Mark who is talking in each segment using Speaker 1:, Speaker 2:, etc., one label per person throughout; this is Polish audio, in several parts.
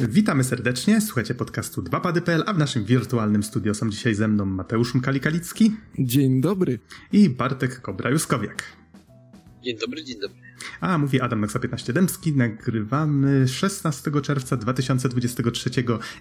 Speaker 1: Witamy serdecznie, słuchajcie podcastu 2pady.pl, a w naszym wirtualnym studio są dzisiaj ze mną Mateusz Mkali-Kalicki.
Speaker 2: Dzień dobry.
Speaker 1: I Bartek Kobra-Juskowiak.
Speaker 3: Dzień dobry, dzień dobry.
Speaker 1: A, mówi Adam Noxa 15 Dębski. Nagrywamy 16 czerwca 2023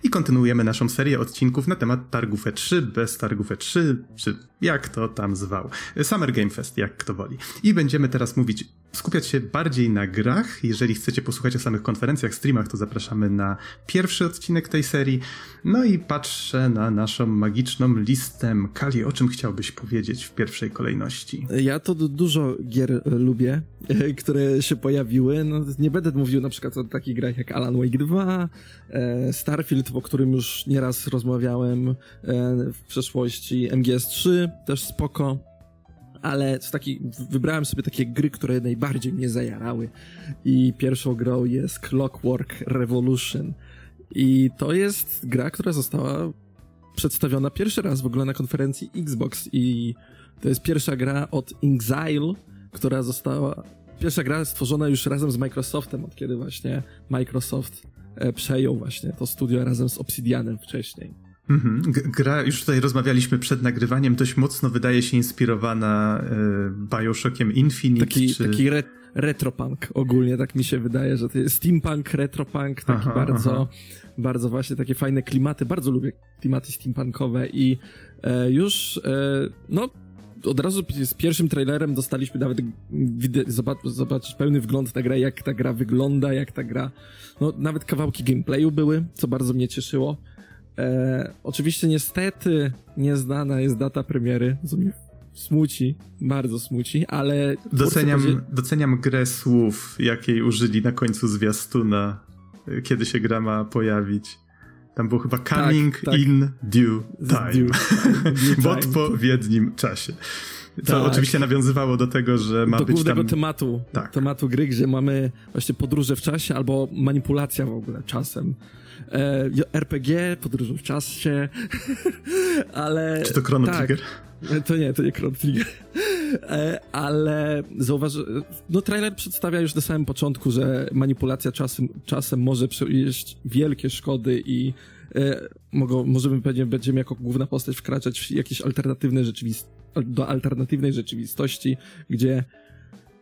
Speaker 1: i kontynuujemy naszą serię odcinków na temat targów E3, bez targów E3, czy jak to tam zwał. Summer Game Fest, jak kto woli. I będziemy teraz mówić, skupiać się bardziej na grach. Jeżeli chcecie posłuchać o samych konferencjach, streamach, to zapraszamy na pierwszy odcinek tej serii. No i patrzę na naszą magiczną listę. Kali, o czym chciałbyś powiedzieć w pierwszej kolejności?
Speaker 2: Ja to dużo gier lubię, które się pojawiły. No, nie będę mówił na przykład o takich grach jak Alan Wake 2, e, Starfield, o którym już nieraz rozmawiałem e, w przeszłości, MGS3, też spoko. Ale z taki, wybrałem sobie takie gry, które najbardziej mnie zajarały. I pierwszą grą jest Clockwork Revolution. I to jest gra, która została przedstawiona pierwszy raz w ogóle na konferencji Xbox. I to jest pierwsza gra od Exile, która została pierwsza gra stworzona już razem z Microsoftem, od kiedy właśnie Microsoft e, przejął właśnie to studio razem z Obsidianem wcześniej.
Speaker 1: Mhm. Gra, już tutaj rozmawialiśmy przed nagrywaniem, dość mocno wydaje się inspirowana e, Bioshockiem Infinite.
Speaker 2: Taki, czy... taki re, retropunk ogólnie, tak mi się wydaje, że to jest steampunk, retropunk, taki aha, bardzo, aha. bardzo właśnie takie fajne klimaty. Bardzo lubię klimaty steampunkowe i e, już, e, no, od razu z pierwszym trailerem dostaliśmy nawet zobacz, zobaczyć pełny wgląd na grę, jak ta gra wygląda, jak ta gra, no nawet kawałki gameplayu były, co bardzo mnie cieszyło. E, oczywiście niestety nieznana jest data premiery, co mnie smuci, bardzo smuci, ale...
Speaker 1: Doceniam, doceniam grę słów, jakiej użyli na końcu zwiastuna, kiedy się gra ma pojawić. Tam było chyba coming tak, tak. in due time. Due, w odpowiednim czasie. Co tak. oczywiście nawiązywało do tego, że ma
Speaker 2: do
Speaker 1: być
Speaker 2: głównego tam... tematu, tak. tematu gry, gdzie mamy właśnie podróże w czasie albo manipulacja w ogóle czasem. E, RPG, podróże w czasie, ale...
Speaker 1: Czy to Chrono tak. Trigger?
Speaker 2: To nie, to nie Chrono Trigger. E, ale zauważ, no trailer przedstawia już na samym początku, że manipulacja czasem, czasem może przynieść wielkie szkody i e, mogą, możemy pewnie będziemy jako główna postać wkraczać w jakieś alternatywne rzeczywistości, do alternatywnej rzeczywistości, gdzie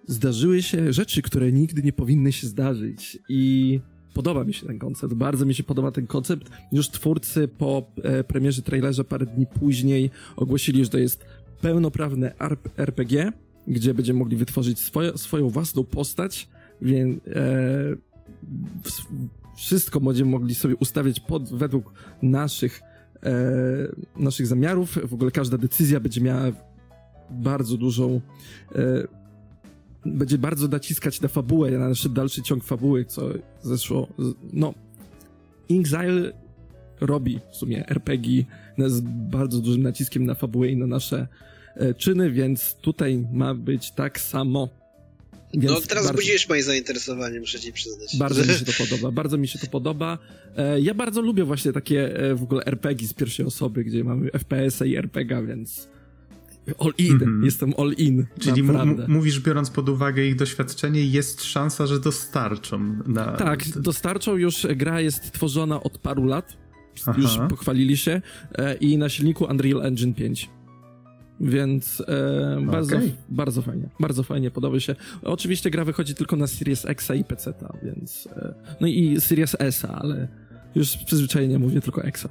Speaker 2: zdarzyły się rzeczy, które nigdy nie powinny się zdarzyć i podoba mi się ten koncept, bardzo mi się podoba ten koncept. Już twórcy po e, premierze trailerze parę dni później ogłosili, że to jest pełnoprawne RPG, gdzie będziemy mogli wytworzyć swoje, swoją własną postać, więc e, wszystko będziemy mogli sobie ustawiać pod, według naszych, e, naszych zamiarów. W ogóle każda decyzja będzie miała bardzo dużą e, będzie bardzo naciskać na fabułę, na nasz dalszy ciąg fabuły, co zeszło, no Exile robi w sumie RPG z bardzo dużym naciskiem na fabułę i na nasze czyny, więc tutaj ma być tak samo.
Speaker 3: Więc no teraz bardzo, budzisz moje zainteresowanie, muszę ci przyznać.
Speaker 2: Bardzo mi się to podoba, bardzo mi się to podoba. E, ja bardzo lubię właśnie takie e, w ogóle RPG z pierwszej osoby, gdzie mamy FPS-a i RPG, więc all in, mm -hmm. jestem all in.
Speaker 1: Czyli mówisz, biorąc pod uwagę ich doświadczenie, jest szansa, że dostarczą. Na...
Speaker 2: Tak, dostarczą już, gra jest tworzona od paru lat, Aha. już pochwalili się, e, i na silniku Unreal Engine 5. Więc e, bardzo, okay. bardzo fajnie, bardzo fajnie, podoba się. Oczywiście gra wychodzi tylko na Series X i PC, więc. E, no i Series S, ale już z przyzwyczajenia mówię tylko Xa.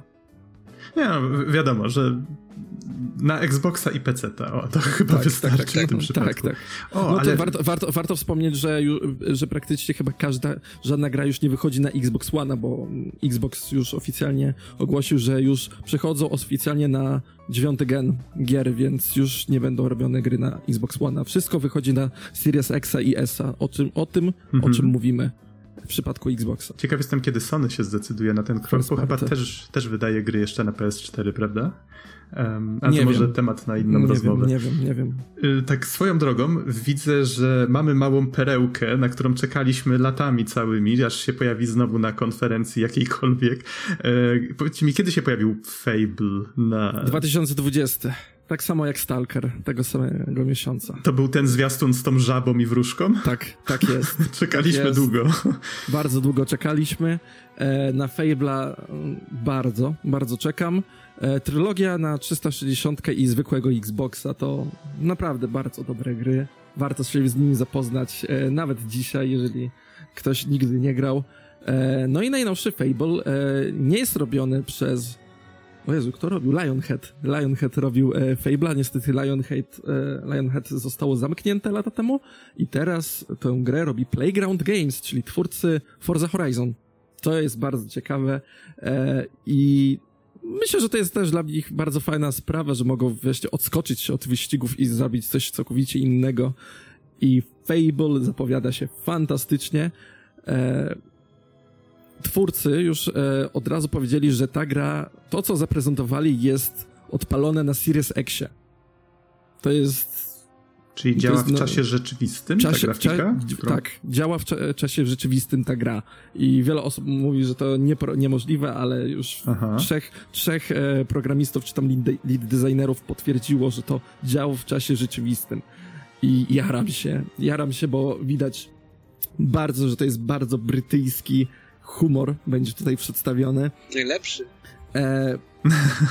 Speaker 1: Nie, no, wiadomo, że na Xboxa i PC. O, to chyba tak, wystarczy tak, tak, w tym tak, przypadku. Tak,
Speaker 2: tak. O, no ale... warto, warto, warto wspomnieć, że, że praktycznie chyba każda, żadna gra już nie wychodzi na Xbox One, bo Xbox już oficjalnie ogłosił, że już przechodzą oficjalnie na dziewiąty gen gier, więc już nie będą robione gry na Xbox One. Wszystko wychodzi na Series X i S. O tym, o tym, mhm. o czym mówimy w przypadku Xboxa.
Speaker 1: Ciekaw jestem, kiedy Sony się zdecyduje na ten krok, bo chyba też, też wydaje gry jeszcze na PS4, prawda? Um, a nie to wiem. może temat na inną
Speaker 2: nie
Speaker 1: rozmowę.
Speaker 2: Wiem, nie wiem, nie wiem.
Speaker 1: Y, tak swoją drogą widzę, że mamy małą perełkę, na którą czekaliśmy latami całymi, aż się pojawi znowu na konferencji jakiejkolwiek. E, powiedzcie mi, kiedy się pojawił Fable na...
Speaker 2: 2020. Tak samo jak Stalker tego samego miesiąca.
Speaker 1: To był ten zwiastun z tą żabą i wróżką?
Speaker 2: Tak, tak jest.
Speaker 1: Czekaliśmy tak jest. długo.
Speaker 2: Bardzo długo czekaliśmy. E, na Fable'a mm, bardzo, bardzo czekam. E, trylogia na 360 i zwykłego Xboxa to naprawdę bardzo dobre gry. Warto się z nimi zapoznać, e, nawet dzisiaj, jeżeli ktoś nigdy nie grał. No i najnowszy Fable nie jest robiony przez o Jezu, kto robił? Lionhead. Lionhead robił e, Fable'a, niestety Lionhead, e, Lionhead zostało zamknięte lata temu i teraz tę grę robi Playground Games, czyli twórcy Forza Horizon. To jest bardzo ciekawe e, i myślę, że to jest też dla nich bardzo fajna sprawa, że mogą wreszcie odskoczyć od wyścigów i zrobić coś całkowicie innego. I Fable zapowiada się fantastycznie. E, twórcy już e, od razu powiedzieli, że ta gra, to co zaprezentowali jest odpalone na Series Xie. To jest...
Speaker 1: Czyli działa jest, w no, czasie rzeczywistym czasie, ta grafika?
Speaker 2: Cza, tak, działa w cza, czasie rzeczywistym ta gra. I wiele osób mówi, że to nie, niemożliwe, ale już Aha. trzech, trzech e, programistów czy tam lead, lead designerów potwierdziło, że to działa w czasie rzeczywistym. I jaram się, jaram się, bo widać bardzo, że to jest bardzo brytyjski humor będzie tutaj przedstawiony.
Speaker 3: Najlepszy.
Speaker 2: E,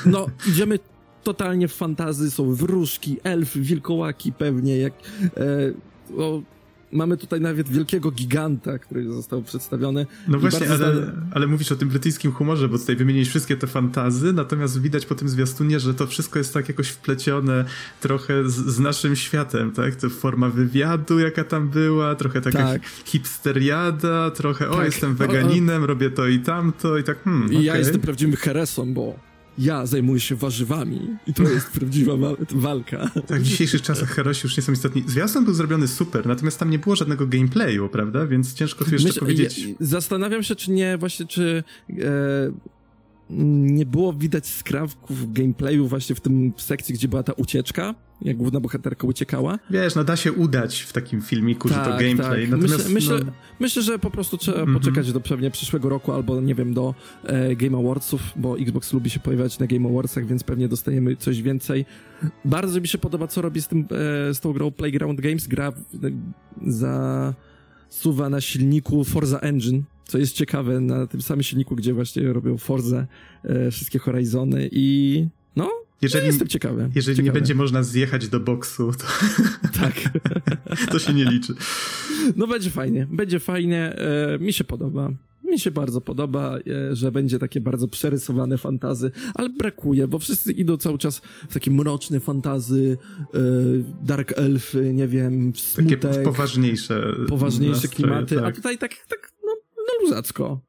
Speaker 2: no, idziemy totalnie w fantazy, są wróżki, elfy, wilkołaki pewnie, jak... E, o, mamy tutaj nawet wielkiego giganta, który został przedstawiony.
Speaker 1: No właśnie, ale, ale mówisz o tym brytyjskim humorze, bo tutaj wymieniłeś wszystkie te fantazy, natomiast widać po tym zwiastunie, że to wszystko jest tak jakoś wplecione trochę z, z naszym światem, tak? To forma wywiadu, jaka tam była, trochę taka tak. hipsteriada, trochę tak. o, jestem weganinem, o, o. robię to i tamto i tak hmm,
Speaker 2: I okay. ja jestem prawdziwym heresą, bo ja zajmuję się warzywami i to jest prawdziwa walka.
Speaker 1: Tak, w dzisiejszych czasach herosi już nie są istotni. Zwiastun był zrobiony super, natomiast tam nie było żadnego gameplayu, prawda? Więc ciężko tu jeszcze Myśl, powiedzieć... Ja,
Speaker 2: zastanawiam się, czy nie, właśnie, czy... E, nie było widać skrawków gameplayu właśnie w tym sekcji, gdzie była ta ucieczka, jak główna bohaterka uciekała.
Speaker 1: Wiesz, no da się udać w takim filmiku, tak, że to tak, gameplay. Tak. Natomiast,
Speaker 2: myślę, no... myślę, że po prostu trzeba mm -hmm. poczekać do pewnie przyszłego roku albo, nie wiem, do e, Game Awardsów, bo Xbox lubi się pojawiać na Game Awardsach, więc pewnie dostajemy coś więcej. Bardzo mi się podoba, co robi z, tym, e, z tą grą Playground Games. Gra za suwa na silniku Forza Engine, co jest ciekawe, na tym samym silniku, gdzie właśnie robią Forza, e, wszystkie Horizony i no, jeżeli, jestem ciekawy.
Speaker 1: Jeżeli nie będzie można zjechać do boksu, to,
Speaker 2: tak.
Speaker 1: to się nie liczy.
Speaker 2: No będzie fajnie, będzie fajnie, e, mi się podoba. Mi się bardzo podoba, e, że będzie takie bardzo przerysowane fantazy, ale brakuje, bo wszyscy idą cały czas w takie mroczne fantazy, e, dark elfy, nie wiem, smutek.
Speaker 1: Takie poważniejsze.
Speaker 2: Poważniejsze nastroje, klimaty, tak. a tutaj tak, tak no, no luzacko.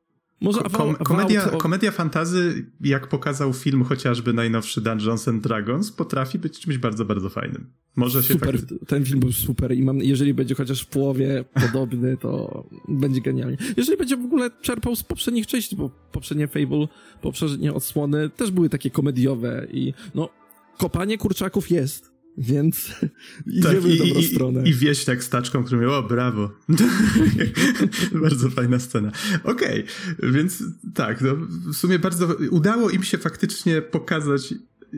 Speaker 1: Może Kom komedia, komedia fantazy, jak pokazał film chociażby najnowszy Dungeons and Dragons, potrafi być czymś bardzo, bardzo fajnym. Może się
Speaker 2: super, ten film był super i mam, jeżeli będzie chociaż w połowie podobny, to będzie genialnie. Jeżeli będzie w ogóle czerpał z poprzednich części, bo poprzednie Fable, poprzednie odsłony też były takie komediowe i no, kopanie kurczaków jest, więc idziemy tak, i, w dobrą
Speaker 1: i,
Speaker 2: stronę.
Speaker 1: I wieśniak z taczką, który miał, o brawo. bardzo fajna scena. Okej, okay, więc tak, no, w sumie bardzo udało im się faktycznie pokazać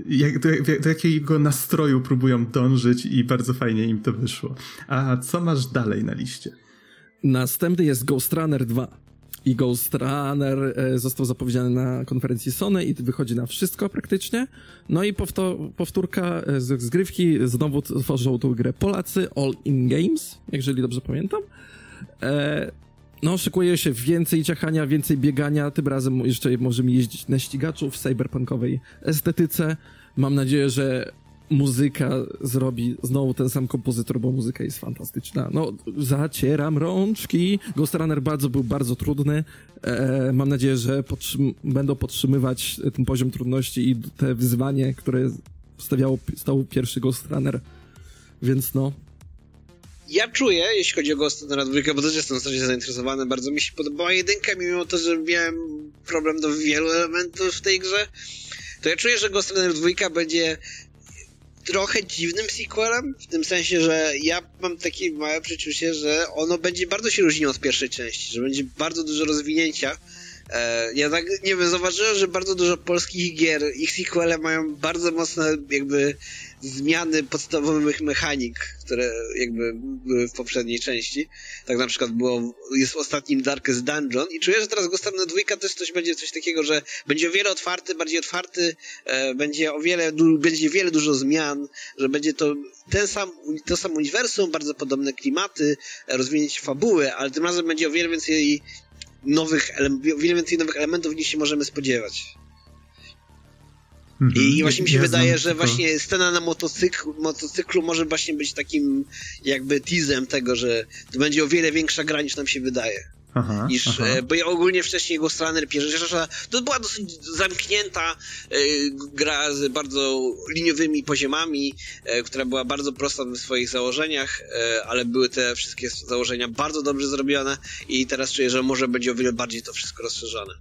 Speaker 1: jak, do, do, jakiego nastroju próbują dążyć i bardzo fajnie im to wyszło. A co masz dalej na liście?
Speaker 2: Następny jest Ghost Runner 2 i Ghost Runner e, został zapowiedziany na konferencji Sony i wychodzi na wszystko praktycznie. No i powtórka e, z zgrywki znowu tworzą tą grę Polacy, All In Games, jeżeli dobrze pamiętam. E, no, szykuje się więcej ciachania, więcej biegania, tym razem jeszcze możemy jeździć na ścigaczu w cyberpunkowej estetyce. Mam nadzieję, że muzyka zrobi znowu ten sam kompozytor, bo muzyka jest fantastyczna. No, zacieram rączki. Ghost Runner bardzo był bardzo trudny. E, mam nadzieję, że podtrzym będą podtrzymywać ten poziom trudności i te wyzwanie, które stawiało, stał pierwszy Ghost Runner. Więc no,
Speaker 3: ja czuję, jeśli chodzi o Ghost Runner 2, bo też jestem strasznie zainteresowany, bardzo mi się podobała jedynka, mimo to, że miałem problem do wielu elementów w tej grze, to ja czuję, że Ghost Runner 2 będzie trochę dziwnym sequelem, w tym sensie, że ja mam takie małe przeczucie, że ono będzie bardzo się różniło od pierwszej części, że będzie bardzo dużo rozwinięcia ja tak, nie wiem, zauważyłem, że bardzo dużo polskich gier, ich sequele mają bardzo mocne jakby zmiany podstawowych mechanik, które jakby były w poprzedniej części. Tak na przykład było, jest w ostatnim Darkest Dungeon i czuję, że teraz Runner 2 też coś będzie coś takiego, że będzie o wiele otwarty, bardziej otwarty, e, będzie o wiele, du, będzie wiele dużo zmian, że będzie to ten sam, to samo uniwersum, bardzo podobne klimaty, e, rozwinięcie fabuły, ale tym razem będzie o wiele więcej nowych, wiele więcej nowych elementów niż się możemy spodziewać. Mhm. I właśnie mi się ja wydaje, że tylko... właśnie scena na motocyklu, motocyklu może właśnie być takim jakby teasem tego, że to będzie o wiele większa gra niż nam się wydaje. Aha, niż, aha. E, bo ja ogólnie wcześniej Ghost Runner pierwsza, to była dosyć zamknięta e, gra z bardzo liniowymi poziomami, e, która była bardzo prosta w swoich założeniach, ale były te wszystkie założenia bardzo dobrze zrobione i teraz czuję, że może będzie o wiele bardziej to wszystko rozszerzone.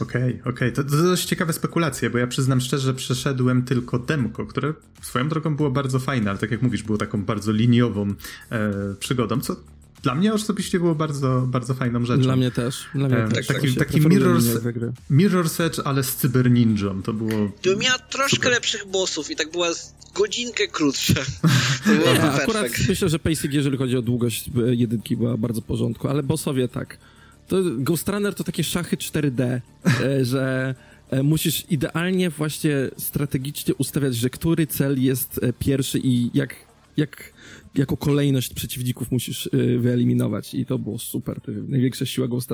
Speaker 1: Okej, okay, okej. Okay. To, to dość ciekawe spekulacje, bo ja przyznam szczerze, że przeszedłem tylko demko, które swoją drogą było bardzo fajne, ale tak jak mówisz, było taką bardzo liniową e, przygodą, co dla mnie osobiście było bardzo, bardzo fajną rzeczą.
Speaker 2: Dla mnie też. Dla mnie e, też.
Speaker 1: Taki, tak, taki Mirror's, Mirror's Edge, ale z Cyber Ninją. To było.
Speaker 3: To miała troszkę super. lepszych bossów i tak była godzinkę krótsza. To
Speaker 2: było ja, akurat myślę, że pacing, jeżeli chodzi o długość e, jedynki, była bardzo w porządku, ale bossowie tak. To Ghost Runner to takie szachy 4D, e, że e, musisz idealnie właśnie strategicznie ustawiać, że który cel jest pierwszy i jak, jak jako kolejność przeciwników musisz wyeliminować i to było super. Największa siła Ghost.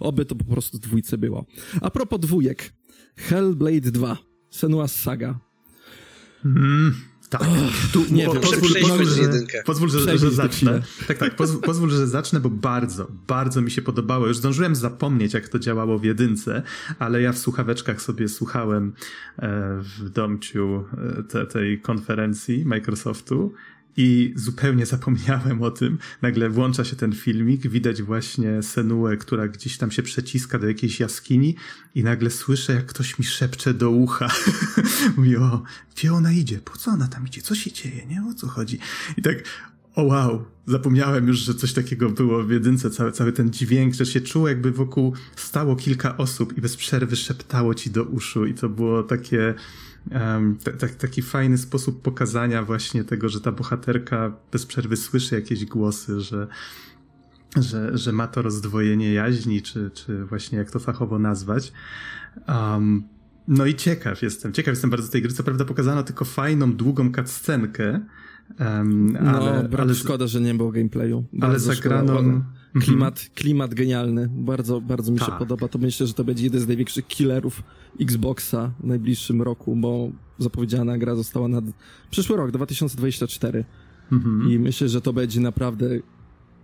Speaker 2: Oby to po prostu dwójce było. A propos dwójek. Hellblade 2. Senua's Saga.
Speaker 1: Mm. Tak.
Speaker 3: tu, nie po,
Speaker 1: pozwól, pozwól, że, pozwól, że, że zacznę. Tak, tak, pozwól, pozwól, że zacznę, bo bardzo, bardzo mi się podobało. Już zdążyłem zapomnieć, jak to działało w jedynce, ale ja w słuchaweczkach sobie słuchałem e, w domciu e, te, tej konferencji Microsoftu i zupełnie zapomniałem o tym. Nagle włącza się ten filmik, widać właśnie Senuę, która gdzieś tam się przeciska do jakiejś jaskini i nagle słyszę, jak ktoś mi szepcze do ucha. Mówi, o, gdzie ona idzie? Po co ona tam idzie? Co się dzieje? Nie? O co chodzi? I tak, o wow, zapomniałem już, że coś takiego było w jedynce, cały, cały ten dźwięk, że się czuło jakby wokół stało kilka osób i bez przerwy szeptało ci do uszu i to było takie taki fajny sposób pokazania właśnie tego, że ta bohaterka bez przerwy słyszy jakieś głosy, że, że, że ma to rozdwojenie jaźni, czy, czy właśnie jak to fachowo nazwać. Um, no i ciekaw jestem, ciekaw jestem bardzo tej gry. Co prawda pokazano tylko fajną, długą cutscenkę,
Speaker 2: um, no, ale, ale szkoda, że nie było gameplayu.
Speaker 1: Ale zagrano... Mhm.
Speaker 2: Klimat, klimat genialny. Bardzo, bardzo mi się tak. podoba. To myślę, że to będzie jeden z największych killerów Xboxa w najbliższym roku, bo zapowiedziana gra została na przyszły rok, 2024. Mhm. I myślę, że to będzie naprawdę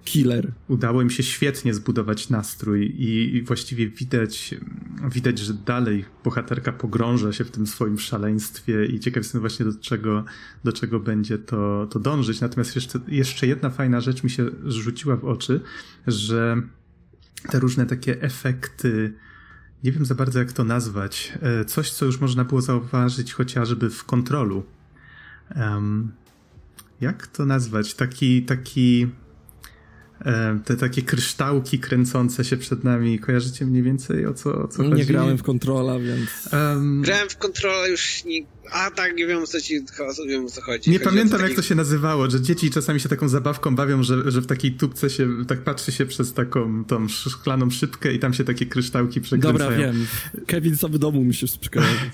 Speaker 2: killer.
Speaker 1: Udało im się świetnie zbudować nastrój i, właściwie widać, widać, że dalej bohaterka pogrąża się w tym swoim szaleństwie i ciekaw jestem właśnie do czego, do czego będzie to, to dążyć. Natomiast jeszcze, jeszcze jedna fajna rzecz mi się rzuciła w oczy, że te różne takie efekty nie wiem za bardzo jak to nazwać, e, coś, co już można było zauważyć chociażby w kontrolu. Um, jak to nazwać? Taki, taki te takie kryształki kręcące się przed nami. Kojarzycie mniej więcej o co, o co
Speaker 2: nie
Speaker 1: chodzi?
Speaker 2: Nie grałem w kontrola, więc... Um...
Speaker 3: Grałem w kontrola już nie, a tak, nie wiem o co ci wiem, o co chodzi.
Speaker 1: Nie
Speaker 3: chodzi
Speaker 1: pamiętam jak to się nazywało, że dzieci czasami się taką zabawką bawią, że, że w takiej tubce się tak patrzy się przez taką tą szklaną szybkę i tam się takie kryształki przekręcają.
Speaker 2: Dobra, wiem. Kevin sobie domu musisz przykojarzyć.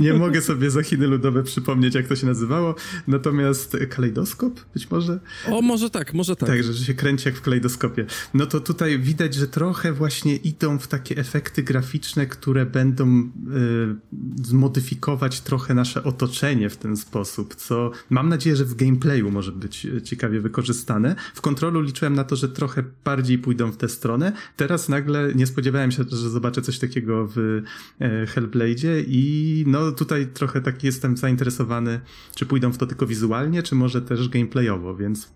Speaker 1: nie mogę sobie za Chiny ludowe przypomnieć jak to się nazywało, natomiast kalejdoskop być może?
Speaker 2: O, może tak, może tak.
Speaker 1: Tak, że się kręci jak w kalejdoskopie. No to tutaj widać, że trochę właśnie idą w takie efekty graficzne, które będą y, zmodyfikować trochę nasze otoczenie w ten sposób, co mam nadzieję, że w gameplayu może być e, ciekawie wykorzystane. W kontrolu liczyłem na to, że trochę bardziej pójdą w tę stronę. Teraz nagle nie spodziewałem się, że zobaczę coś takiego w e, Hellblade'zie i no tutaj trochę tak jestem zainteresowany, czy pójdą w to tylko wizualnie, czy może też gameplayowo, więc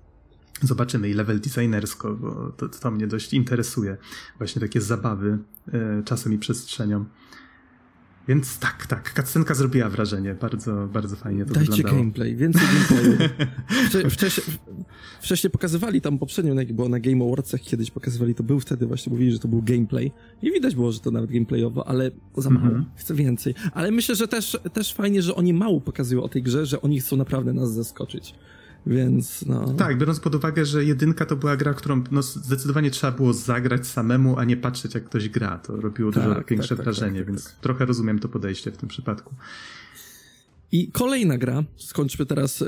Speaker 1: Zobaczymy i level designersko, bo to, to mnie dość interesuje. Właśnie takie zabawy e, czasem i przestrzenią. Więc tak, tak, cutscenka zrobiła wrażenie, bardzo, bardzo fajnie to
Speaker 2: Dajcie
Speaker 1: wyglądało.
Speaker 2: gameplay, więcej gameplayu. Wcze, wcześniej, wcześniej pokazywali tam poprzednio, jak było na Game Awardsach kiedyś pokazywali, to był wtedy właśnie, mówili, że to był gameplay i widać było, że to nawet gameplayowo, ale za mało, mhm. chcę więcej. Ale myślę, że też, też fajnie, że oni mało pokazują o tej grze, że oni chcą naprawdę nas zaskoczyć. Więc no.
Speaker 1: Tak, biorąc pod uwagę, że jedynka to była gra, którą no, zdecydowanie trzeba było zagrać samemu, a nie patrzeć jak ktoś gra. To robiło tak, dużo większe tak, tak, wrażenie, tak, więc tak. trochę rozumiem to podejście w tym przypadku.
Speaker 2: I kolejna gra, skończmy teraz e,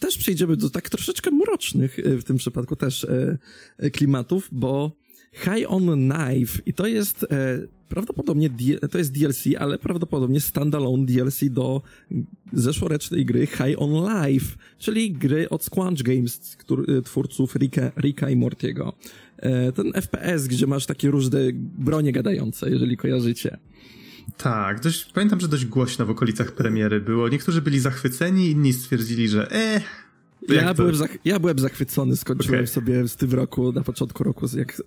Speaker 2: też przejdziemy do tak troszeczkę mrocznych e, w tym przypadku też e, klimatów, bo High on Knife i to jest prawdopodobnie to jest DLC, ale prawdopodobnie standalone DLC do zeszłorocznej gry High on Life, czyli gry od Squanch Games, który, twórców Rika, Rika i Mortiego. E, ten FPS, gdzie masz takie różne bronie gadające, jeżeli kojarzycie.
Speaker 1: Tak, dość, pamiętam, że dość głośno w okolicach premiery było. Niektórzy byli zachwyceni, inni stwierdzili, że eh,
Speaker 2: ja byłem, zach- ja byłem zachwycony, skończyłem okay. sobie z tym roku, na początku roku, jak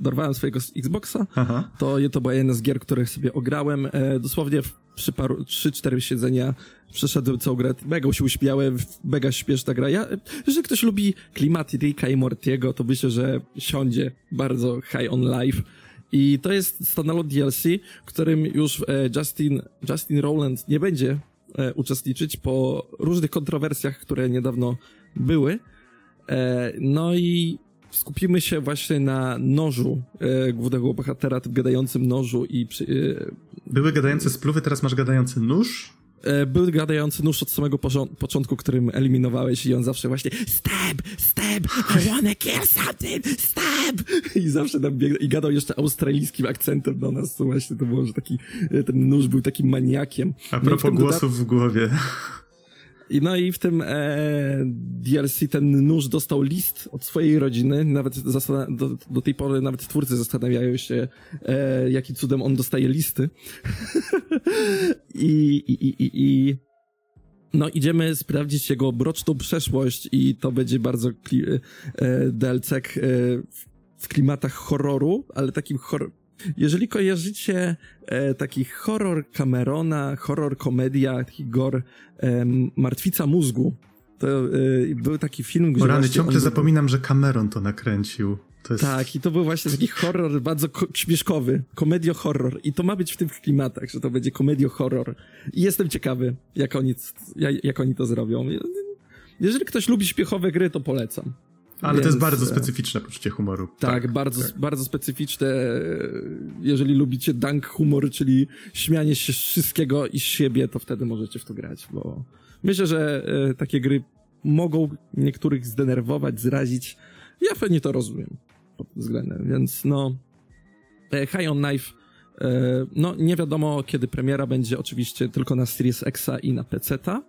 Speaker 2: oderwałem swojego Xboxa, Aha. to to była jedna z gier, których sobie ograłem. E, dosłownie przy paru, 3-4 siedzenia przeszedłem całą grę, mega się uśmiałem, mega śpieszna gra. Ja, jeżeli ktoś lubi klimat Ricka i Mortiego, to myślę, że siądzie bardzo high on life. I to jest standalone DLC, którym już e, Justin, Justin Rowland nie będzie e, uczestniczyć po różnych kontrowersjach, które niedawno były. E, no i skupimy się właśnie na nożu e, głównego bohatera, tym gadającym nożu i... Przy,
Speaker 1: e, Były gadające spluwy, teraz masz gadający nóż?
Speaker 2: Był gadający nóż od samego początku, którym eliminowałeś i on zawsze właśnie stab, stab, I wanna kill something, stab! I zawsze tam biegł i gadał jeszcze australijskim akcentem do nas, co właśnie to było, że taki, e, ten nóż był takim maniakiem.
Speaker 1: A no propos no głosów w głowie.
Speaker 2: I no i w tym e, DLC ten nóż dostał list od swojej rodziny. Nawet do, do tej pory nawet twórcy zastanawiają się, e, jakim cudem on dostaje listy. I, i, i, i, no idziemy sprawdzić jego broczną przeszłość i to będzie bardzo e, DLC e, w klimatach horroru, ale takim horror jeżeli kojarzycie e, taki horror Camerona, horror komedia, taki gore e, Martwica mózgu, to e, był taki film,
Speaker 1: gdzie... Rany, ciągle zapominam, że Cameron to nakręcił. To jest...
Speaker 2: Tak, i to był właśnie taki horror bardzo ko śmieszkowy, komedio-horror. I to ma być w tych klimatach, że to będzie komedio-horror. I jestem ciekawy, jak oni, jak oni to zrobią. Jeżeli ktoś lubi śpiechowe gry, to polecam.
Speaker 1: Ale Więc, to jest bardzo e, specyficzne poczucie humoru.
Speaker 2: Tak, tak bardzo, tak. bardzo specyficzne. Jeżeli lubicie dank humor, czyli śmianie się z wszystkiego i z siebie, to wtedy możecie w to grać, bo myślę, że e, takie gry mogą niektórych zdenerwować, zrazić. Ja pewnie to rozumiem pod tym względem, więc no e, High on Knife no nie wiadomo kiedy premiera będzie oczywiście tylko na Series Xa i na PC-ta.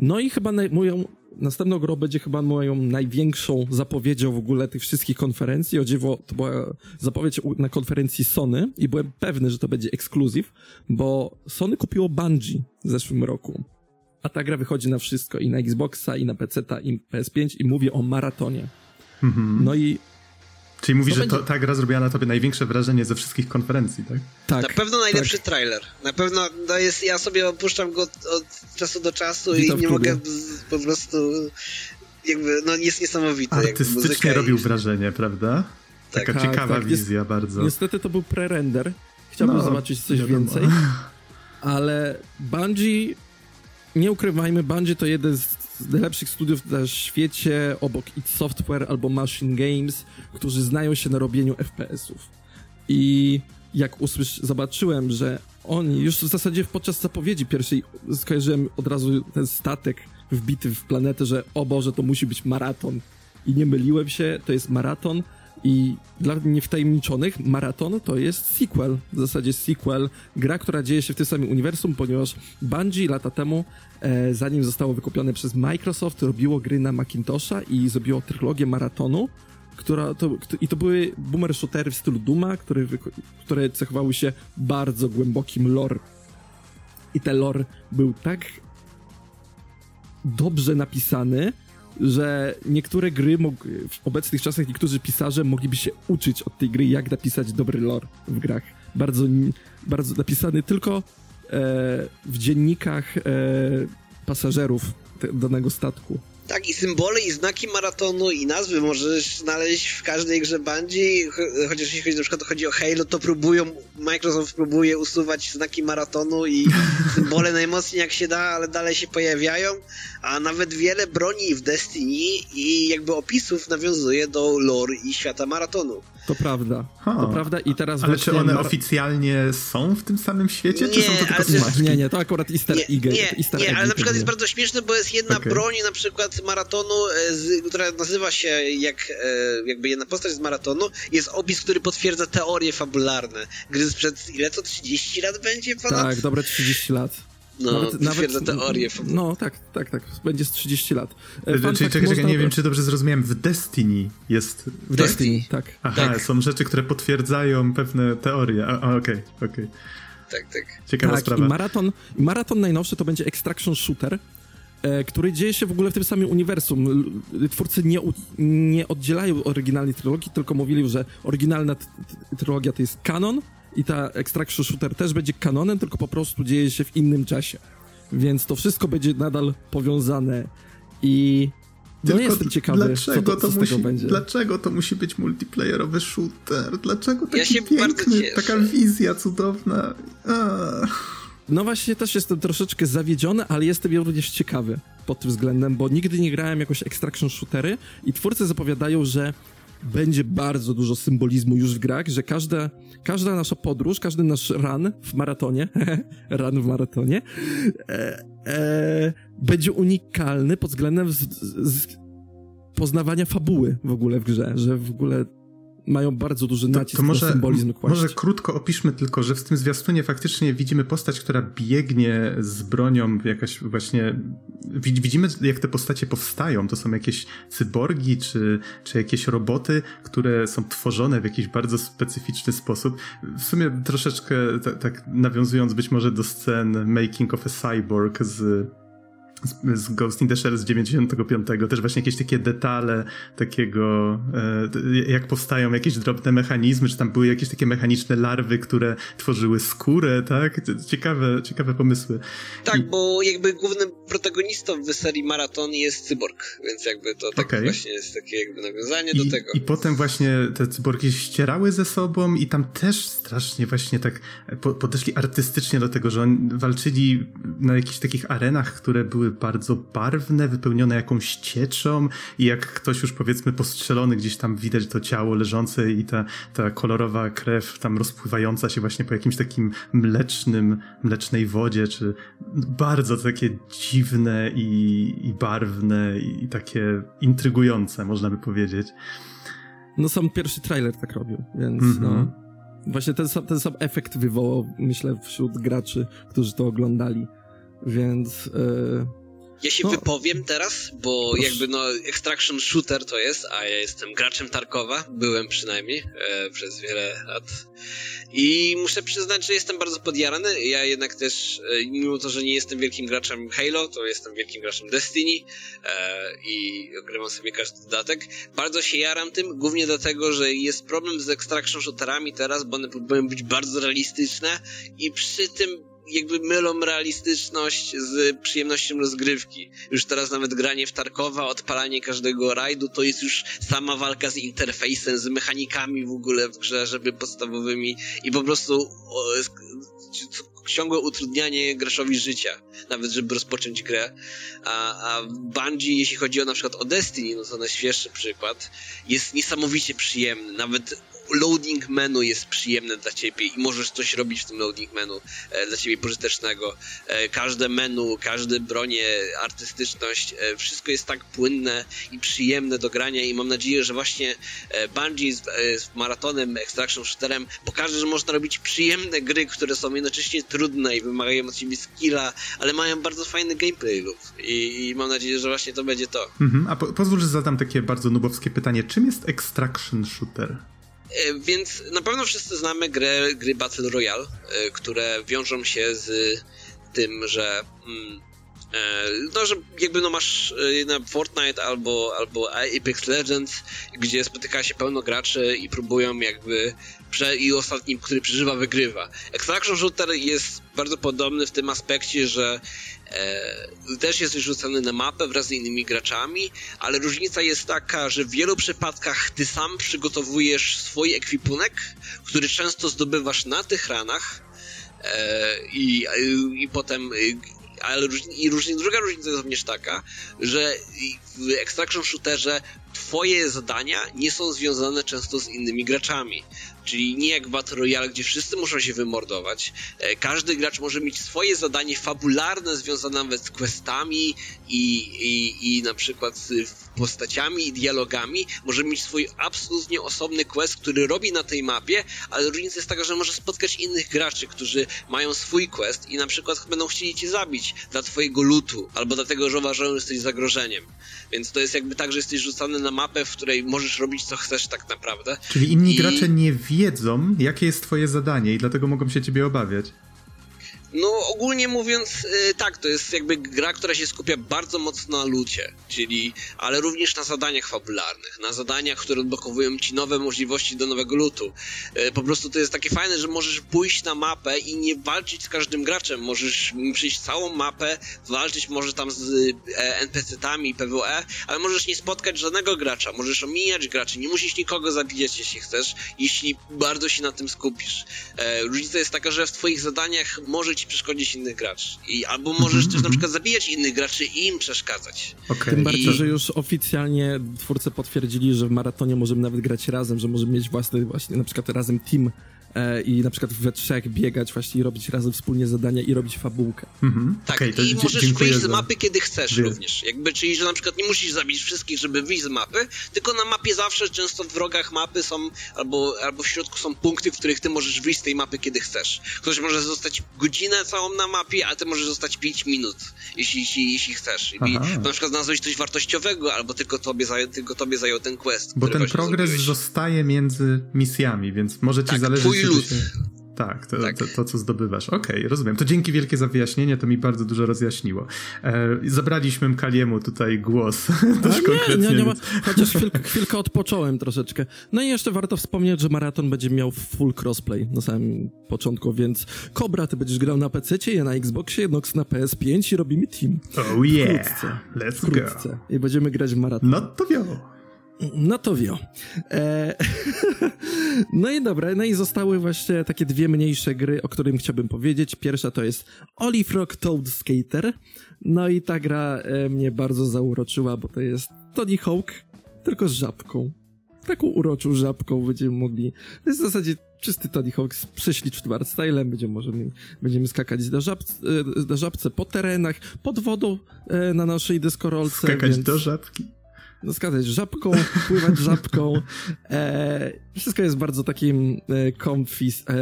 Speaker 2: No i chyba moją następną grą będzie chyba moją największą zapowiedzią w ogóle tych wszystkich konferencji. O dziwo, to była zapowiedź na konferencji Sony i byłem pewny, że to będzie ekskluzyw, bo Sony kupiło Bungie w zeszłym roku. A ta gra wychodzi na wszystko, i na Xboxa, i na PC, i PS5, i mówię o maratonie. Mhm. No i
Speaker 1: Czyli mówisz, że to, ta gra zrobiła na tobie największe wrażenie ze wszystkich konferencji, tak?
Speaker 3: Tak. Na pewno najlepszy tak. trailer. Na pewno to jest, ja sobie opuszczam go od, od czasu do czasu i nie mogę po prostu jakby, no jest niesamowity.
Speaker 1: Artystycznie robił i... wrażenie, prawda? Tak. Taka tak, ciekawa tak. wizja Jest, bardzo.
Speaker 2: Niestety to był pre-render. Chciałbym no, zobaczyć coś wiadomo. więcej. Ale Bungie, nie ukrywajmy, Bungie to jeden z z najlepszych studiów na świecie, obok id Software albo Machine Games, którzy znają się na robieniu FPS-ów. I jak usłysz, zobaczyłem, że oni, już w zasadzie podczas zapowiedzi pierwszej skojarzyłem od razu ten statek wbity w planetę, że o Boże, to musi być maraton. I nie myliłem się, to jest maraton, i dla niewtajemniczonych Maraton to jest sequel, w zasadzie sequel, gra, która dzieje się w tym samym uniwersum, ponieważ Bungie lata temu, e, zanim zostało wykupione przez Microsoft, robiło gry na Macintosha i zrobiło trylogię Maratonu, która to, i to były boomer shootery w stylu Duma, które, które cechowały się bardzo głębokim lore. I ten lore był tak dobrze napisany, że niektóre gry w obecnych czasach niektórzy pisarze mogliby się uczyć od tej gry, jak napisać dobry lore w grach. Bardzo, bardzo napisany tylko e, w dziennikach e, pasażerów danego statku.
Speaker 3: Tak, i symbole, i znaki maratonu, i nazwy możesz znaleźć w każdej grze Bungie, chociaż jeśli chodzi, na przykład chodzi o Halo, to próbują, Microsoft próbuje usuwać znaki maratonu i symbole najmocniej jak się da, ale dalej się pojawiają, a nawet wiele broni w Destiny i jakby opisów nawiązuje do lore i świata maratonu.
Speaker 2: To prawda. To prawda i teraz
Speaker 1: Ale czy one oficjalnie są w tym samym świecie,
Speaker 3: nie,
Speaker 1: czy są to tylko?
Speaker 2: Nie, nie, to akurat easter
Speaker 3: nie,
Speaker 2: egg.
Speaker 3: Nie,
Speaker 2: easter
Speaker 3: nie ale na przykład jest bardzo śmieszne, bo jest jedna
Speaker 1: okay.
Speaker 3: broń na przykład maratonu, e, z, która nazywa się jak e, jakby jedna postać z maratonu, jest opis, który potwierdza teorie fabularne. Gry sprzed ile to 30 lat będzie ponad?
Speaker 2: Tak, dobre 30 lat.
Speaker 3: No, nawet, potwierdza nawet, teorię.
Speaker 2: No, tak, tak, tak. Będzie z 30 lat.
Speaker 1: E, Fun Czyli czekaj, czekaj, nie wiem, czy dobrze zrozumiałem. W Destiny jest...
Speaker 2: W Destiny, tak.
Speaker 1: Aha,
Speaker 3: tak.
Speaker 1: są rzeczy, które potwierdzają pewne teorie. Okej, okej. Okay, okay.
Speaker 3: Tak, tak.
Speaker 1: Ciekawa
Speaker 2: tak,
Speaker 1: sprawa.
Speaker 2: I maraton, maraton najnowszy to będzie Extraction Shooter, e, który dzieje się w ogóle w tym samym uniwersum. Twórcy nie, nie oddzielają oryginalnej trylogii, tylko mówili, że oryginalna trylogia to jest kanon, i ta Extraction Shooter też będzie kanonem, tylko po prostu dzieje się w innym czasie. Więc to wszystko będzie nadal powiązane i no
Speaker 1: tylko
Speaker 2: jestem ciekawy,
Speaker 1: dlaczego
Speaker 2: co, to, co
Speaker 1: to
Speaker 2: z
Speaker 1: musi,
Speaker 2: tego będzie.
Speaker 1: Dlaczego to musi być multiplayerowy shooter? Dlaczego taki
Speaker 3: ja się
Speaker 1: piękny, taka wizja cudowna? A.
Speaker 2: No właśnie, też jestem troszeczkę zawiedziony, ale jestem również ciekawy pod tym względem, bo nigdy nie grałem jakoś Extraction Shootery i twórcy zapowiadają, że będzie bardzo dużo symbolizmu już w grach, że każda, każda nasza podróż, każdy nasz run w maratonie, run w maratonie, e, e, będzie unikalny pod względem z, z poznawania fabuły w ogóle w grze, że w ogóle mają bardzo duży nacisk to, to może, na symbolizm
Speaker 1: Może krótko opiszmy tylko, że w tym zwiastunie faktycznie widzimy postać, która biegnie z bronią, jakaś właśnie... Widzimy, jak te postacie powstają. To są jakieś cyborgi, czy, czy jakieś roboty, które są tworzone w jakiś bardzo specyficzny sposób. W sumie troszeczkę tak nawiązując być może do scen Making of a Cyborg z z, Ghost in the Shell z 95, też właśnie jakieś takie detale takiego, e, jak powstają jakieś drobne mechanizmy, czy tam były jakieś takie mechaniczne larwy, które tworzyły skórę, tak? Ciekawe, ciekawe pomysły.
Speaker 3: Tak, I... bo jakby głównym protagonistą w serii Maraton jest cyborg, więc jakby to tak okay. właśnie jest takie jakby nawiązanie
Speaker 1: I,
Speaker 3: do tego.
Speaker 1: I potem właśnie te cyborgi ścierały ze sobą i tam też strasznie właśnie tak po, podeszli artystycznie do tego, że oni walczyli na jakichś takich arenach, które były bardzo barwne, wypełnione jakąś cieczą i jak ktoś już powiedzmy postrzelony gdzieś tam widać to ciało leżące i ta, ta kolorowa krew tam rozpływająca się właśnie po jakimś takim mlecznym, mlecznej wodzie, czy bardzo takie dziwne i, i barwne i, i takie intrygujące, można by powiedzieć.
Speaker 2: No sam pierwszy trailer tak robił, więc mm -hmm. no... Właśnie ten sam, ten sam efekt wywołał, myślę, wśród graczy, którzy to oglądali. Więc yy,
Speaker 3: ja się no. wypowiem teraz, bo Proszę. jakby no Extraction Shooter to jest, a ja jestem graczem Tarkowa, byłem przynajmniej e, przez wiele lat i muszę przyznać, że jestem bardzo podjarany, ja jednak też, e, mimo to, że nie jestem wielkim graczem Halo, to jestem wielkim graczem Destiny e, i ogrywam sobie każdy dodatek. Bardzo się jaram tym, głównie dlatego, że jest problem z Extraction Shooterami teraz, bo one próbują być bardzo realistyczne i przy tym jakby mylą realistyczność z przyjemnością rozgrywki. Już teraz nawet granie w Tarkowa, odpalanie każdego rajdu to jest już sama walka z interfejsem, z mechanikami w ogóle w grze, żeby podstawowymi i po prostu ciągłe utrudnianie graczowi życia, nawet żeby rozpocząć grę. A, a Bungie, jeśli chodzi o na przykład o Destiny, no to najświeższy przykład, jest niesamowicie przyjemny. Nawet loading menu jest przyjemne dla ciebie i możesz coś robić w tym loading menu e, dla ciebie pożytecznego. E, każde menu, każde bronie, artystyczność, e, wszystko jest tak płynne i przyjemne do grania i mam nadzieję, że właśnie Bungie z, z maratonem, Extraction Shooterem pokaże, że można robić przyjemne gry, które są jednocześnie trudne i wymagają od ciebie skilla, ale mają bardzo fajny gameplay loop I, i mam nadzieję, że właśnie to będzie to.
Speaker 1: Mhm, a po, pozwól, że zadam takie bardzo nubowskie pytanie. Czym jest Extraction Shooter?
Speaker 3: E, więc na pewno wszyscy znamy grę, gry Battle Royale, e, które wiążą się z tym, że mm, e, no, że jakby no masz na Fortnite albo, albo Apex Legends, gdzie spotyka się pełno graczy i próbują jakby prze, i ostatnim, który przeżywa, wygrywa. Extraction Shooter jest bardzo podobny w tym aspekcie, że też jesteś rzucany na mapę wraz z innymi graczami, ale różnica jest taka, że w wielu przypadkach ty sam przygotowujesz swój ekwipunek, który często zdobywasz na tych ranach e, i, i potem ale i różni, druga różnica jest również taka, że w Extraction Shooterze twoje zadania nie są związane często z innymi graczami. Czyli nie jak Battle Royale, gdzie wszyscy muszą się wymordować. E, każdy gracz może mieć swoje zadanie fabularne związane nawet z questami i, i, i na przykład z postaciami i dialogami. Może mieć swój absolutnie osobny quest, który robi na tej mapie, ale różnica jest taka, że może spotkać innych graczy, którzy mają swój quest i na przykład będą chcieli cię zabić dla twojego lutu, albo dlatego, że uważają, że jesteś zagrożeniem. Więc to jest jakby tak, że jesteś rzucany na mapę, w której możesz robić co chcesz tak naprawdę.
Speaker 1: Czyli inni I... gracze nie wiedzą, jakie jest twoje zadanie i dlatego mogą się ciebie obawiać.
Speaker 3: No, ogólnie mówiąc, yy, tak, to jest jakby gra, która się skupia bardzo mocno na lucie, czyli, ale również na zadaniach fabularnych, na zadaniach, które odblokowują ci nowe możliwości do nowego lutu. Yy, po prostu to jest takie fajne, że możesz pójść na mapę i nie walczyć z każdym graczem, możesz przyjść całą mapę, walczyć może tam z e, NPC-tami, PvE, ale możesz nie spotkać żadnego gracza, możesz omijać graczy, nie musisz nikogo zabijać, jeśli chcesz, jeśli bardzo się na tym skupisz. E, różnica jest taka, że w twoich zadaniach może ci przeszkodzić innych graczy. I, albo możesz mm -hmm. też na mhm. przykład zabijać innych graczy i im przeszkadzać.
Speaker 2: Okay. Tym bardziej, I... że już oficjalnie twórcy potwierdzili, że w maratonie możemy nawet grać razem, że możemy mieć własny właśnie na przykład razem team i na przykład we trzech biegać właśnie i robić razem wspólnie zadania i robić fabułkę.
Speaker 3: Mhm. Tak, okay, i możesz wyjść z mapy, kiedy chcesz Wie. również. Jakby, czyli, że na przykład nie musisz zabić wszystkich, żeby wyjść z mapy, tylko na mapie zawsze, często w wrogach mapy są, albo, albo w środku są punkty, w których ty możesz wyjść z tej mapy, kiedy chcesz. Ktoś może zostać godzinę całą na mapie, a ty możesz zostać 5 minut, jeśli, jeśli, jeśli chcesz. I na przykład znalazłeś coś wartościowego, albo tylko tobie, zajął, tylko tobie zajął ten quest.
Speaker 1: Bo ten progres zrobiłeś. zostaje między misjami, więc może ci tak, zależeć lud. Się... Tak, to, tak. To, to, co zdobywasz. Okej, okay, rozumiem. To dzięki wielkie za wyjaśnienie, to mi bardzo dużo rozjaśniło. E, zabraliśmy Mkaliemu tutaj głos. Też nie. Nie, nie ma,
Speaker 2: chociaż chwilkę, chwilkę odpocząłem troszeczkę. No i jeszcze warto wspomnieć, że maraton będzie miał full crossplay na samym początku, więc Cobra, ty będziesz grał na PC, ja na Xboxie, Nox na PS5 i robimy team.
Speaker 1: Oh yeah, wkrótce, let's wkrótce. go.
Speaker 2: I będziemy grać w maraton.
Speaker 1: No to wiadomo.
Speaker 2: No to wio. E... no i dobra, no i zostały właśnie takie dwie mniejsze gry, o którym chciałbym powiedzieć. Pierwsza to jest Olive Rock Toad Skater. No i ta gra e, mnie bardzo zauroczyła, bo to jest Tony Hawk, tylko z żabką. Taką uroczą żabką będziemy mogli. To jest w zasadzie czysty Tony Hawk z prześlicznym artstylem. Będziemy, możemy, będziemy skakać na, żabce, na żabce po terenach, pod wodą e, na naszej deskorolce.
Speaker 1: Skakać więc... do żabki
Speaker 2: no skazać żabką, pływać żabką. E, wszystko jest bardzo takim e, comfy, e,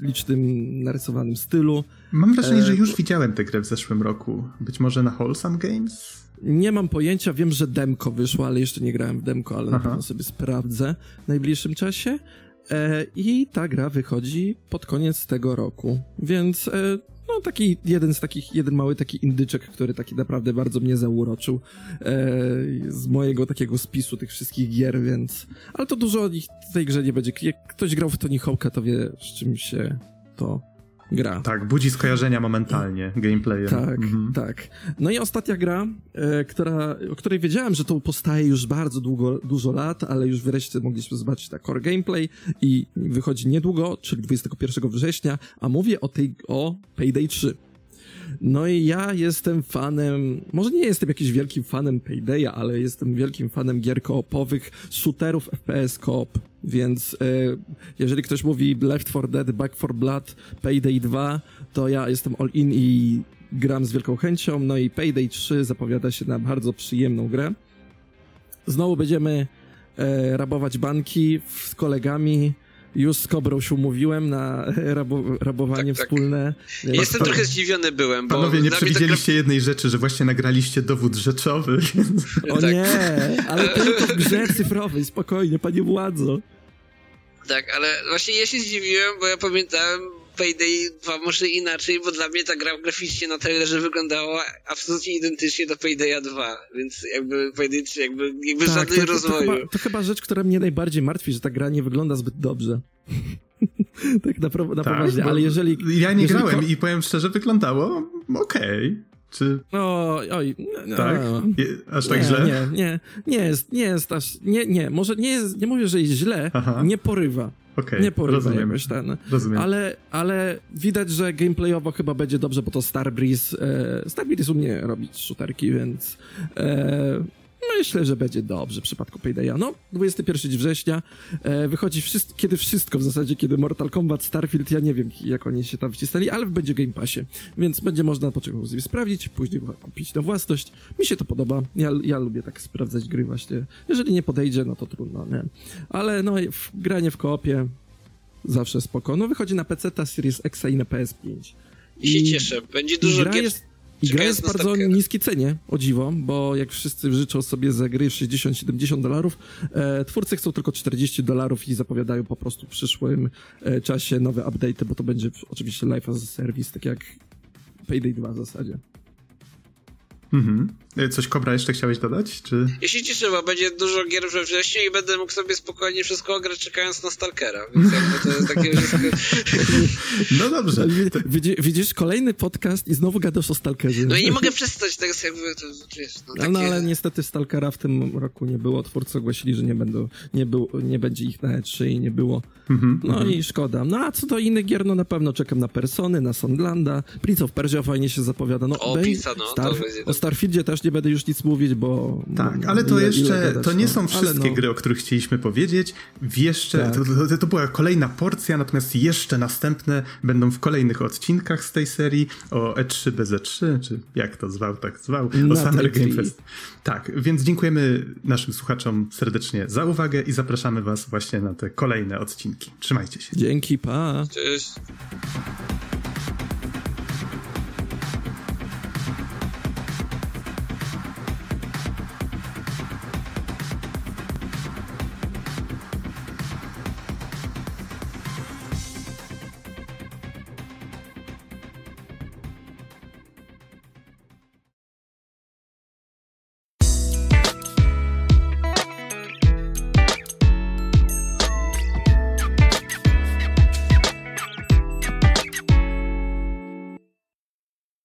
Speaker 2: licznym, narysowanym stylu.
Speaker 1: Mam wrażenie, że e, już widziałem tę grę w zeszłym roku. Być może na Wholesome Games?
Speaker 2: Nie mam pojęcia, wiem, że demko wyszło, ale jeszcze nie grałem w demko, ale Aha. na pewno sobie sprawdzę w najbliższym czasie. E, I ta gra wychodzi pod koniec tego roku, więc e, no taki jeden z takich, jeden mały taki indyczek, który taki naprawdę bardzo mnie zauroczył e, z mojego takiego spisu tych wszystkich gier, więc ale to dużo ich w tej grze nie będzie. Jak ktoś grał w Tony Hawk'a, to wie z czym się to gra.
Speaker 1: Tak, budzi skojarzenia momentalnie gameplayem.
Speaker 2: Tak, mhm. tak. No i ostatnia gra, e, która, o której wiedziałem, że to powstaje już bardzo długo, dużo lat, ale już wreszcie mogliśmy zobaczyć ta core gameplay i wychodzi niedługo, czyli 21 września, a mówię o tej, o Payday 3. No i ja jestem fanem, może nie jestem jakimś wielkim fanem Paydaya, ale jestem wielkim fanem gier koopowych, shooterów FPS koop, więc e, jeżeli ktoś mówi Left 4 Dead, Back 4 Blood, Payday 2, to ja jestem all in i gram z wielką chęcią, no i Payday 3 zapowiada się na bardzo przyjemną grę. Znowu będziemy e, rabować banki z kolegami, już z Kobrą się umówiłem na rabo, rabowanie tak, tak. wspólne.
Speaker 3: Jestem trochę zdziwiony byłem, bo...
Speaker 1: Panowie, nie przewidzieliście jednej rzeczy, że właśnie nagraliście dowód rzeczowy.
Speaker 2: O tak. nie, ale tylko w grze cyfrowej, spokojnie, panie władzo.
Speaker 3: Tak, ale właśnie ja się zdziwiłem, bo ja pamiętałem Payday 2 może inaczej, bo dla mnie ta gra graficznie na trailerze wyglądała absolutnie identycznie do Paydaya 2, więc jakby Payday 3 jakby, jakby tak, żadnej to, to, rozwoju.
Speaker 2: To chyba, to chyba rzecz, która mnie najbardziej martwi, że ta gra nie wygląda zbyt dobrze. tak na, na tak, poważnie, ale jeżeli...
Speaker 1: Ja nie
Speaker 2: jeżeli
Speaker 1: grałem i powiem szczerze, wyglądało okej. Okay. Czy...
Speaker 2: O, oj, no,
Speaker 1: tak? Je, aż tak
Speaker 2: nie,
Speaker 1: źle?
Speaker 2: Nie, nie, nie jest, nie jest aż, nie, nie, może nie jest, nie mówię, że jest źle,
Speaker 1: Aha.
Speaker 2: nie porywa.
Speaker 1: Okay,
Speaker 2: nie porywa
Speaker 1: rozumiem.
Speaker 2: jakoś ten.
Speaker 1: Rozumiem.
Speaker 2: Ale, ale widać, że gameplayowo chyba będzie dobrze, bo to Starbreeze, e, Starbreeze umie robić shooterki, więc e, myślę, że będzie dobrze w przypadku Paydaya. No, 21 września e, wychodzi, wszystko, kiedy wszystko w zasadzie, kiedy Mortal Kombat, Starfield, ja nie wiem, jak oni się tam wcisnęli, ale będzie w Game Passie, więc będzie można poczekać sobie sprawdzić, później kupić na własność. Mi się to podoba, ja, ja lubię tak sprawdzać gry właśnie. Jeżeli nie podejdzie, no to trudno, nie? Ale no, w, granie w koopie zawsze spoko. No wychodzi na PC, ta Series X i na PS5.
Speaker 3: I się cieszę, będzie dużo gier...
Speaker 2: jest, i gra jest bardzo
Speaker 3: Stalkera.
Speaker 2: niskiej cenie, o dziwo, bo jak wszyscy życzą sobie za gry 60-70 dolarów, e, twórcy chcą tylko 40 dolarów i zapowiadają po prostu w przyszłym e, czasie nowe update'y, bo to będzie oczywiście Life as a Service, tak jak Payday 2 w zasadzie.
Speaker 1: Mhm. E, Coś Kobra jeszcze chciałeś dodać? Czy...
Speaker 3: Ja się cieszę, bo będzie dużo gier we wrześniu i będę mógł sobie spokojnie wszystko ograć czekając na Stalkera, więc jakby to jest takie wszystko...
Speaker 1: No dobrze.
Speaker 2: Widzisz, widzisz kolejny podcast i znowu gadasz o Stalkerze.
Speaker 3: No i nie mogę przestać tego jakby, to, to wiesz, no, takie...
Speaker 2: No ale niestety Stalkera w tym roku nie było. Twórcy ogłosili, że nie będą, nie, był, nie będzie ich na E3 i nie było.
Speaker 1: Mhm,
Speaker 2: No i szkoda. No a co do innych gier, no na pewno czekam na Persony, na Sondlanda. Prince of Persia fajnie się zapowiada. No,
Speaker 3: O, Prince'a, no, to będzie
Speaker 2: o Starfieldzie też nie będę już nic mówić, bo...
Speaker 1: Tak, ale to
Speaker 2: ile- ile
Speaker 1: jeszcze,
Speaker 2: gadać,
Speaker 1: to nie
Speaker 2: no.
Speaker 1: są wszystkie
Speaker 2: no.
Speaker 1: gry, o których chcieliśmy powiedzieć. Jeszcze,
Speaker 2: Tak.
Speaker 1: to, to, to była kolejna porcja, natomiast jeszcze następne będą w kolejnych odcinkach z tej serii o E3 bez E3, czy jak to zwał, tak zwał, o
Speaker 2: Na
Speaker 1: Summer
Speaker 2: tej
Speaker 1: Game. Fest. Tak, więc dziękujemy naszym słuchaczom serdecznie za uwagę i zapraszamy was właśnie na te kolejne odcinki. Trzymajcie się.
Speaker 2: Dzięki, pa!
Speaker 3: Cześć.